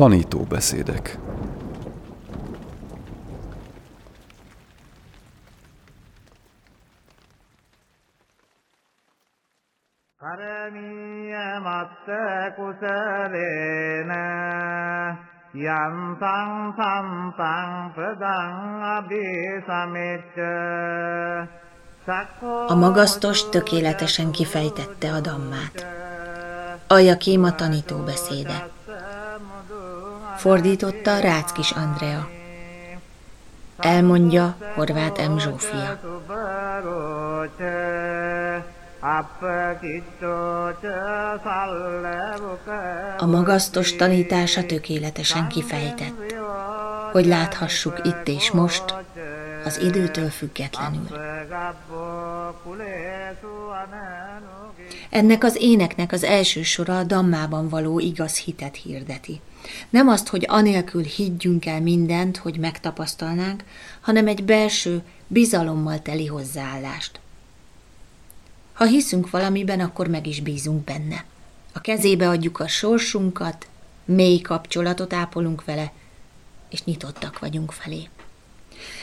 Tanítóbeszédek කරමීය මත්ත කුසලේන යන්තං සම්තං ප්‍රදං අභිසමෙච්ච A magasztos tökéletesen kifejtette a dammát. Ajakém a tanító beszéde. Fordította Ráckis Andrea. Elmondja Horváth M. Zsófia. A magasztos tanítása tökéletesen kifejtett, hogy láthassuk itt és most, az időtől függetlenül. Ennek az éneknek az első sora a dammában való igaz hitet hirdeti. Nem azt, hogy anélkül higgyünk el mindent, hogy megtapasztalnánk, hanem egy belső, bizalommal teli hozzáállást. Ha hiszünk valamiben, akkor meg is bízunk benne. A kezébe adjuk a sorsunkat, mély kapcsolatot ápolunk vele, és nyitottak vagyunk felé.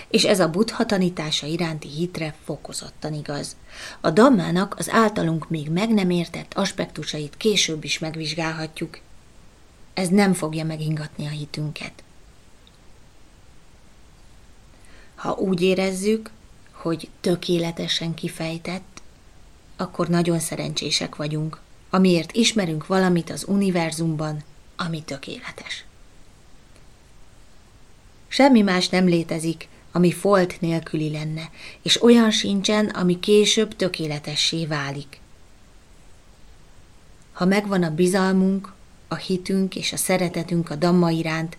És ez a buddha tanítása iránti hitre fokozottan igaz. A dammának az általunk még meg nem értett aspektusait később is megvizsgálhatjuk. Ez nem fogja megingatni a hitünket. Ha úgy érezzük, hogy tökéletesen kifejtett, akkor nagyon szerencsések vagyunk, amiért ismerünk valamit az univerzumban, ami tökéletes. Semmi más nem létezik, ami folt nélküli lenne, és olyan sincsen, ami később tökéletessé válik. Ha megvan a bizalmunk, a hitünk és a szeretetünk a damma iránt,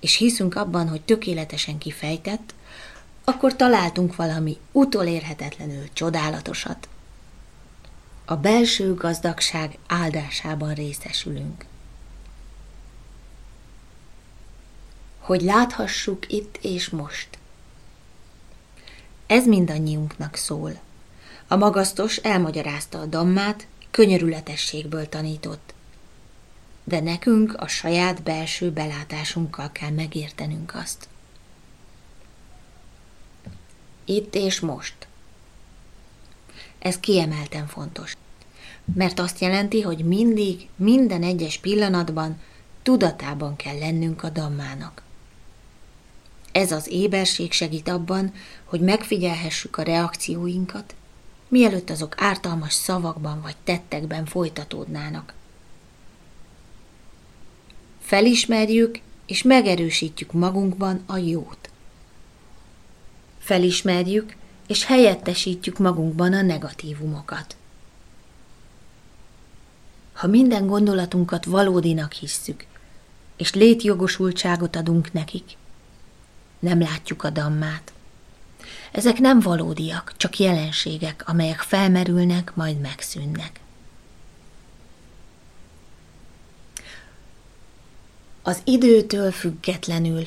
és hiszünk abban, hogy tökéletesen kifejtett, akkor találtunk valami utolérhetetlenül csodálatosat a belső gazdagság áldásában részesülünk. Hogy láthassuk itt és most. Ez mindannyiunknak szól. A magasztos elmagyarázta a dammát, könyörületességből tanított. De nekünk a saját belső belátásunkkal kell megértenünk azt. Itt és most – ez kiemelten fontos. Mert azt jelenti, hogy mindig, minden egyes pillanatban tudatában kell lennünk a dammának. Ez az éberség segít abban, hogy megfigyelhessük a reakcióinkat, mielőtt azok ártalmas szavakban vagy tettekben folytatódnának. Felismerjük és megerősítjük magunkban a jót. Felismerjük és helyettesítjük magunkban a negatívumokat. Ha minden gondolatunkat valódinak hisszük, és létjogosultságot adunk nekik, nem látjuk a dammát. Ezek nem valódiak, csak jelenségek, amelyek felmerülnek, majd megszűnnek. Az időtől függetlenül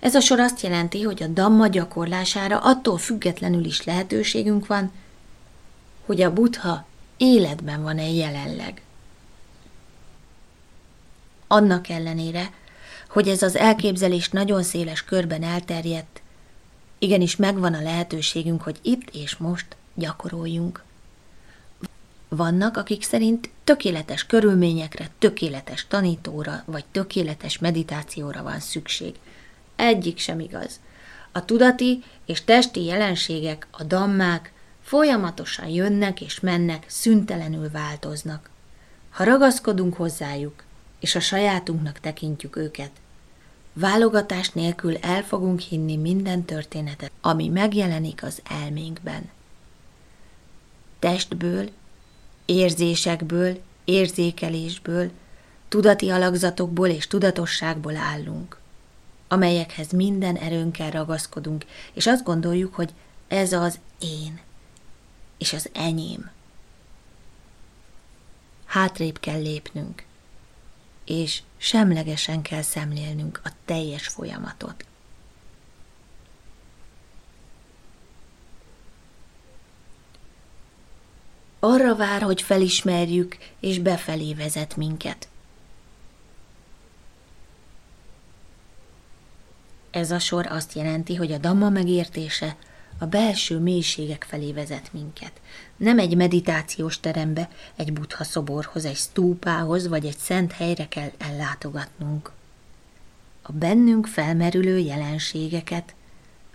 ez a sor azt jelenti, hogy a damma gyakorlására attól függetlenül is lehetőségünk van, hogy a buddha életben van-e jelenleg. Annak ellenére, hogy ez az elképzelés nagyon széles körben elterjedt, igenis megvan a lehetőségünk, hogy itt és most gyakoroljunk. Vannak, akik szerint tökéletes körülményekre, tökéletes tanítóra vagy tökéletes meditációra van szükség – egyik sem igaz. A tudati és testi jelenségek, a dammák folyamatosan jönnek és mennek, szüntelenül változnak. Ha ragaszkodunk hozzájuk, és a sajátunknak tekintjük őket, válogatás nélkül el fogunk hinni minden történetet, ami megjelenik az elménkben. Testből, érzésekből, érzékelésből, tudati alakzatokból és tudatosságból állunk amelyekhez minden erőnkkel ragaszkodunk, és azt gondoljuk, hogy ez az én, és az enyém. Hátrébb kell lépnünk, és semlegesen kell szemlélnünk a teljes folyamatot. Arra vár, hogy felismerjük, és befelé vezet minket. Ez a sor azt jelenti, hogy a Dhamma megértése a belső mélységek felé vezet minket. Nem egy meditációs terembe, egy buddha szoborhoz, egy stúpához vagy egy szent helyre kell ellátogatnunk. A bennünk felmerülő jelenségeket,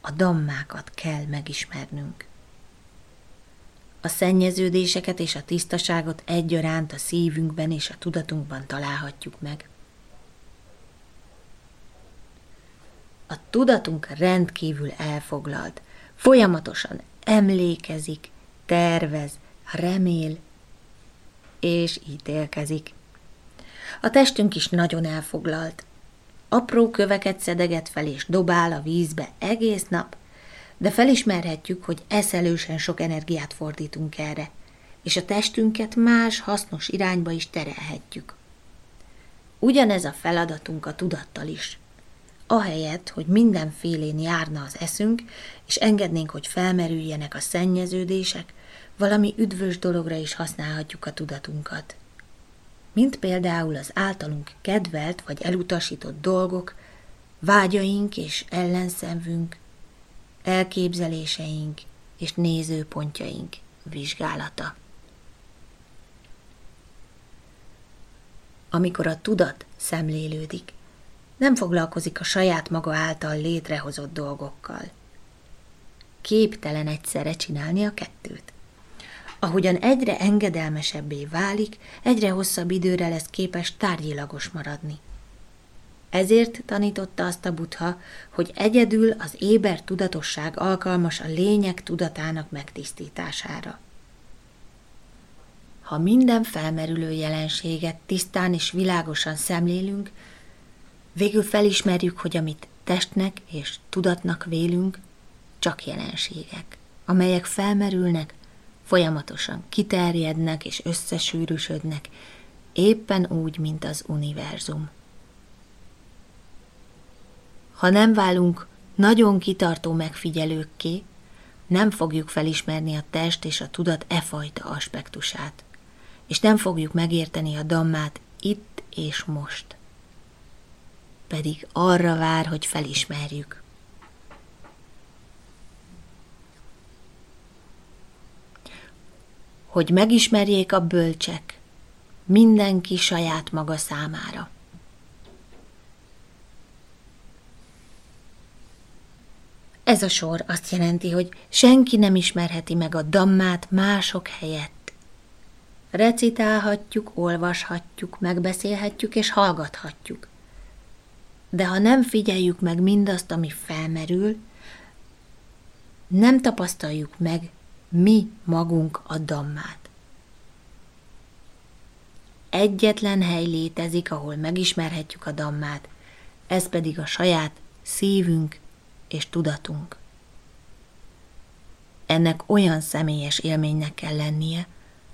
a dammákat kell megismernünk. A szennyeződéseket és a tisztaságot egyaránt a szívünkben és a tudatunkban találhatjuk meg. A tudatunk rendkívül elfoglalt, folyamatosan emlékezik, tervez, remél és ítélkezik. A testünk is nagyon elfoglalt. Apró köveket szedeget fel és dobál a vízbe egész nap, de felismerhetjük, hogy eszelősen sok energiát fordítunk erre, és a testünket más hasznos irányba is terelhetjük. Ugyanez a feladatunk a tudattal is. Ahelyett, hogy mindenfélén járna az eszünk, és engednénk, hogy felmerüljenek a szennyeződések, valami üdvös dologra is használhatjuk a tudatunkat. Mint például az általunk kedvelt vagy elutasított dolgok, vágyaink és ellenszenvünk, elképzeléseink és nézőpontjaink vizsgálata. Amikor a tudat szemlélődik, nem foglalkozik a saját maga által létrehozott dolgokkal. Képtelen egyszerre csinálni a kettőt. Ahogyan egyre engedelmesebbé válik, egyre hosszabb időre lesz képes tárgyilagos maradni. Ezért tanította azt a butha, hogy egyedül az éber tudatosság alkalmas a lények tudatának megtisztítására. Ha minden felmerülő jelenséget tisztán és világosan szemlélünk, végül felismerjük, hogy amit testnek és tudatnak vélünk, csak jelenségek, amelyek felmerülnek, folyamatosan kiterjednek és összesűrűsödnek, éppen úgy, mint az univerzum. Ha nem válunk nagyon kitartó megfigyelőkké, nem fogjuk felismerni a test és a tudat e fajta aspektusát, és nem fogjuk megérteni a dammát itt és most. Pedig arra vár, hogy felismerjük. Hogy megismerjék a bölcsek, mindenki saját maga számára. Ez a sor azt jelenti, hogy senki nem ismerheti meg a dammát mások helyett. Recitálhatjuk, olvashatjuk, megbeszélhetjük és hallgathatjuk. De ha nem figyeljük meg mindazt, ami felmerül, nem tapasztaljuk meg mi magunk a dammát. Egyetlen hely létezik, ahol megismerhetjük a dammát, ez pedig a saját szívünk és tudatunk. Ennek olyan személyes élménynek kell lennie,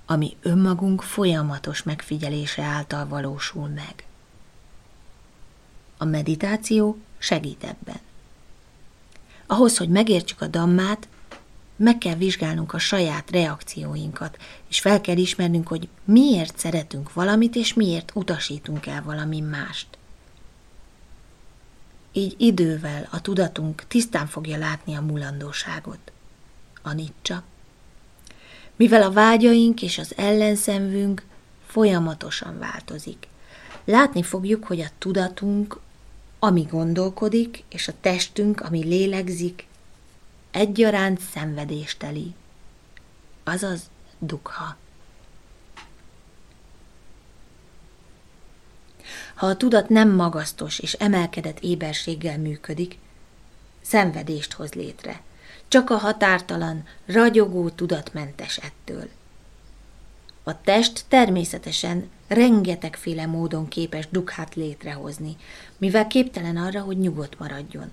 ami önmagunk folyamatos megfigyelése által valósul meg. A meditáció segít ebben. Ahhoz, hogy megértsük a dammát, meg kell vizsgálnunk a saját reakcióinkat, és fel kell ismernünk, hogy miért szeretünk valamit, és miért utasítunk el valami mást. Így idővel a tudatunk tisztán fogja látni a mulandóságot. A nicsa. Mivel a vágyaink és az ellenszenvünk folyamatosan változik. Látni fogjuk, hogy a tudatunk, ami gondolkodik, és a testünk, ami lélegzik, egyaránt szenvedésteli, azaz dukha. Ha a tudat nem magasztos és emelkedett éberséggel működik, szenvedést hoz létre. Csak a határtalan, ragyogó tudatmentes ettől. A test természetesen rengetegféle módon képes dukhát létrehozni, mivel képtelen arra, hogy nyugodt maradjon.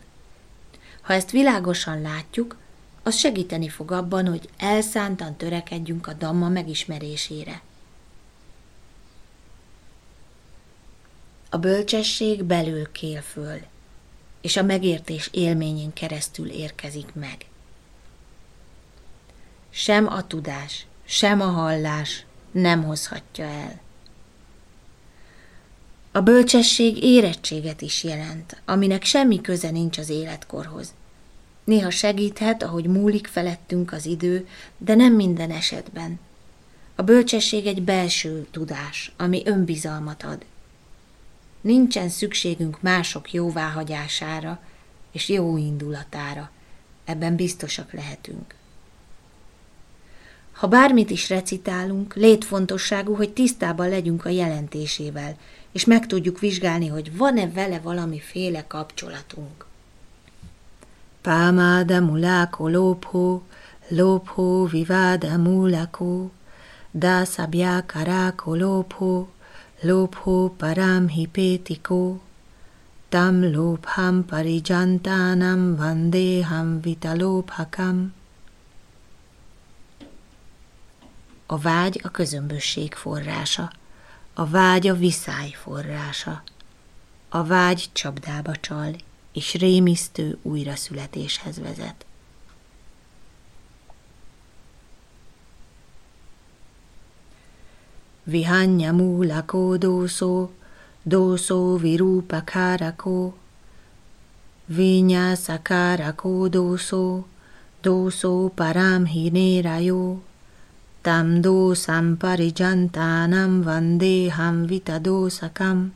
Ha ezt világosan látjuk, az segíteni fog abban, hogy elszántan törekedjünk a damma megismerésére. A bölcsesség belül kél föl, és a megértés élményén keresztül érkezik meg. Sem a tudás, sem a hallás nem hozhatja el. A bölcsesség érettséget is jelent, aminek semmi köze nincs az életkorhoz. Néha segíthet, ahogy múlik felettünk az idő, de nem minden esetben. A bölcsesség egy belső tudás, ami önbizalmat ad. Nincsen szükségünk mások jóváhagyására és jó indulatára. Ebben biztosak lehetünk. Ha bármit is recitálunk, létfontosságú, hogy tisztában legyünk a jelentésével, és meg tudjuk vizsgálni, hogy van-e vele valamiféle kapcsolatunk. Pámáda muláko lóphó, lóphó viváda muláko, dászabjá karáko lóphó, lóphó parám hipétikó, tam lóbham parijantánam vandéham vitalóbhakam. A vágy a közömbösség forrása, a vágy a viszály forrása, a vágy csapdába csal, és rémisztő újraszületéshez vezet. Vihanya múlakó dószó, dószó virúpakárakó, vinyászakárakó dószó, dószó parámhinérájó, tam dószam parijantánam vandéham vitadószakam.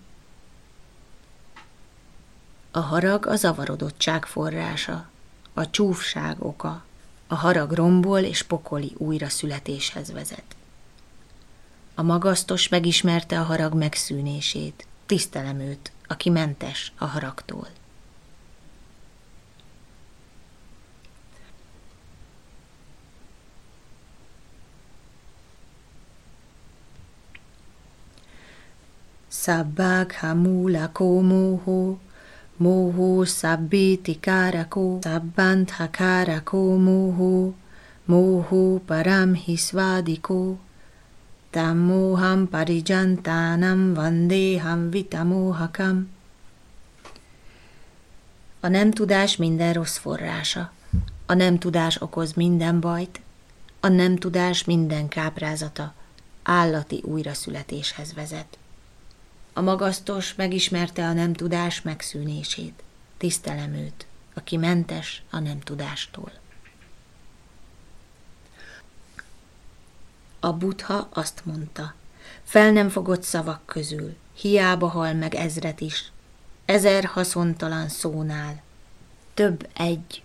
A harag a zavarodottság forrása, a csúfság oka, a harag rombol és pokoli újraszületéshez vezet. A magasztos megismerte a harag megszűnését, tisztelem őt, aki mentes a haragtól. Sabbag hamula komoho, moho sabbiti karako, sabbant hakarako moho, moho param hisvadiko, Tammoham parijantánam vandéham vitamohakam. A nem tudás minden rossz forrása. A nem tudás okoz minden bajt. A nem tudás minden káprázata állati újraszületéshez vezet. A magasztos megismerte a nem tudás megszűnését. Tisztelem őt, aki mentes a nem tudástól. A butha azt mondta, fel nem fogott szavak közül, hiába hal meg ezret is, ezer haszontalan szónál, több egy,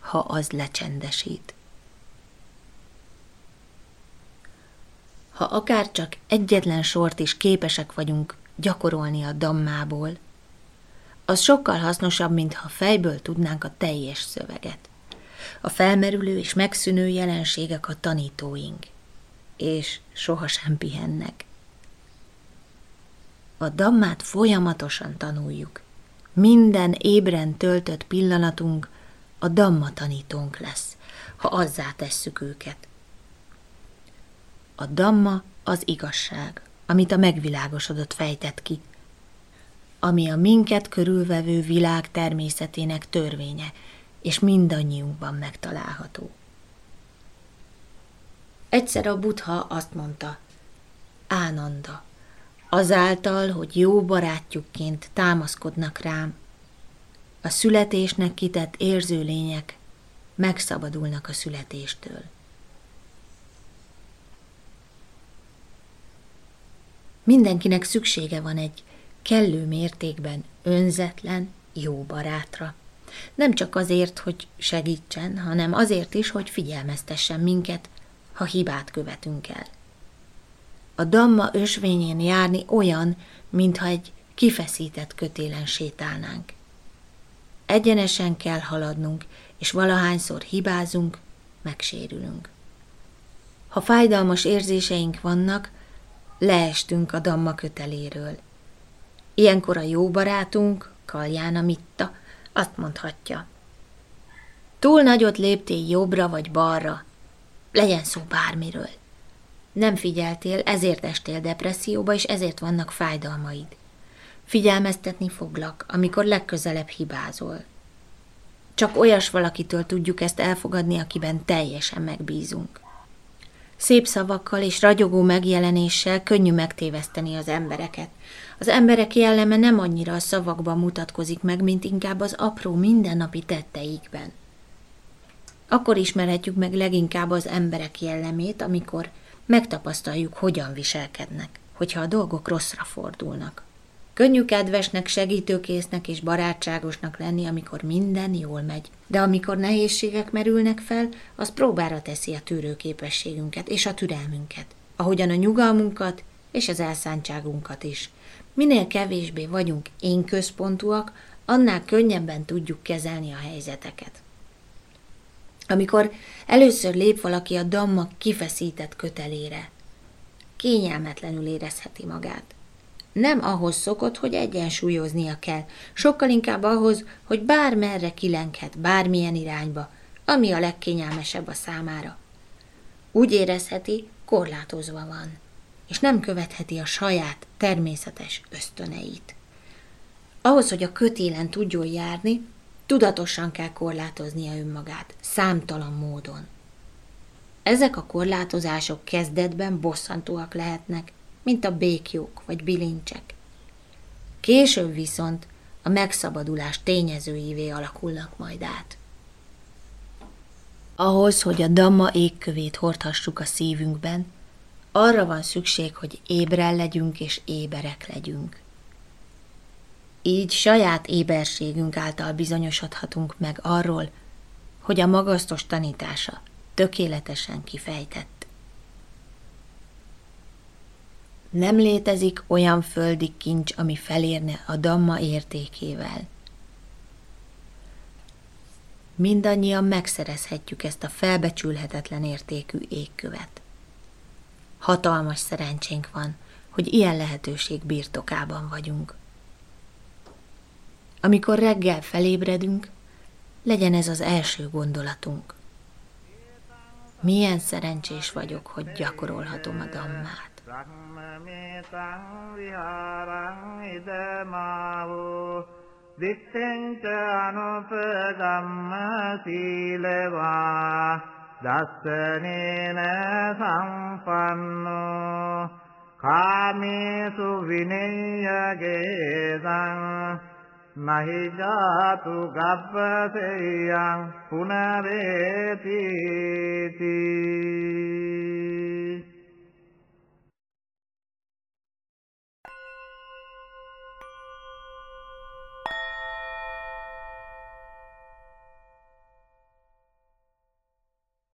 ha az lecsendesít. Ha akár csak egyetlen sort is képesek vagyunk gyakorolni a dammából, az sokkal hasznosabb, mint ha fejből tudnánk a teljes szöveget. A felmerülő és megszűnő jelenségek a tanítóink – és sohasem pihennek. A dammát folyamatosan tanuljuk. Minden ébren töltött pillanatunk a damma tanítónk lesz, ha azzá tesszük őket. A damma az igazság, amit a megvilágosodott fejtett ki, ami a minket körülvevő világ természetének törvénye, és mindannyiunkban megtalálható. Egyszer a butha azt mondta, Ánanda, azáltal, hogy jó barátjukként támaszkodnak rám, a születésnek kitett érző lények megszabadulnak a születéstől. Mindenkinek szüksége van egy kellő mértékben önzetlen, jó barátra. Nem csak azért, hogy segítsen, hanem azért is, hogy figyelmeztessen minket ha hibát követünk el. A damma ösvényén járni olyan, mintha egy kifeszített kötélen sétálnánk. Egyenesen kell haladnunk, és valahányszor hibázunk, megsérülünk. Ha fájdalmas érzéseink vannak, leestünk a damma köteléről. Ilyenkor a jó barátunk, Kaljána Mitta, azt mondhatja. Túl nagyot léptél jobbra vagy balra, legyen szó bármiről. Nem figyeltél, ezért estél depresszióba, és ezért vannak fájdalmaid. Figyelmeztetni foglak, amikor legközelebb hibázol. Csak olyas valakitől tudjuk ezt elfogadni, akiben teljesen megbízunk. Szép szavakkal és ragyogó megjelenéssel könnyű megtéveszteni az embereket. Az emberek jelleme nem annyira a szavakban mutatkozik meg, mint inkább az apró mindennapi tetteikben. Akkor ismerhetjük meg leginkább az emberek jellemét, amikor megtapasztaljuk, hogyan viselkednek, hogyha a dolgok rosszra fordulnak. Könnyű kedvesnek, segítőkésznek és barátságosnak lenni, amikor minden jól megy. De amikor nehézségek merülnek fel, az próbára teszi a tűrőképességünket és a türelmünket, ahogyan a nyugalmunkat és az elszántságunkat is. Minél kevésbé vagyunk én központúak, annál könnyebben tudjuk kezelni a helyzeteket. Amikor először lép valaki a damma kifeszített kötelére, kényelmetlenül érezheti magát nem ahhoz szokott, hogy egyensúlyoznia kell, sokkal inkább ahhoz, hogy bármerre kilenkhet, bármilyen irányba, ami a legkényelmesebb a számára. Úgy érezheti, korlátozva van, és nem követheti a saját természetes ösztöneit. Ahhoz, hogy a kötélen tudjon járni, tudatosan kell korlátoznia önmagát, számtalan módon. Ezek a korlátozások kezdetben bosszantóak lehetnek, mint a békjók vagy bilincsek. Később viszont a megszabadulás tényezőivé alakulnak majd át. Ahhoz, hogy a damma égkövét hordhassuk a szívünkben, arra van szükség, hogy ébren legyünk és éberek legyünk. Így saját éberségünk által bizonyosodhatunk meg arról, hogy a magasztos tanítása tökéletesen kifejtett. Nem létezik olyan földi kincs, ami felérne a damma értékével. Mindannyian megszerezhetjük ezt a felbecsülhetetlen értékű égkövet. Hatalmas szerencsénk van, hogy ilyen lehetőség birtokában vagyunk. Amikor reggel felébredünk, legyen ez az első gondolatunk. Milyen szerencsés vagyok, hogy gyakorolhatom a dammát. සම්මමේතං විහාරං ඉදමාවෝ දිත්තෙන්ච අනුපදම්ම සීලවා දස්සනේන සම්පන්නෝ කාමේසු විනයගේදං මහිජාතු ගබ්බසෙයං පුනරේති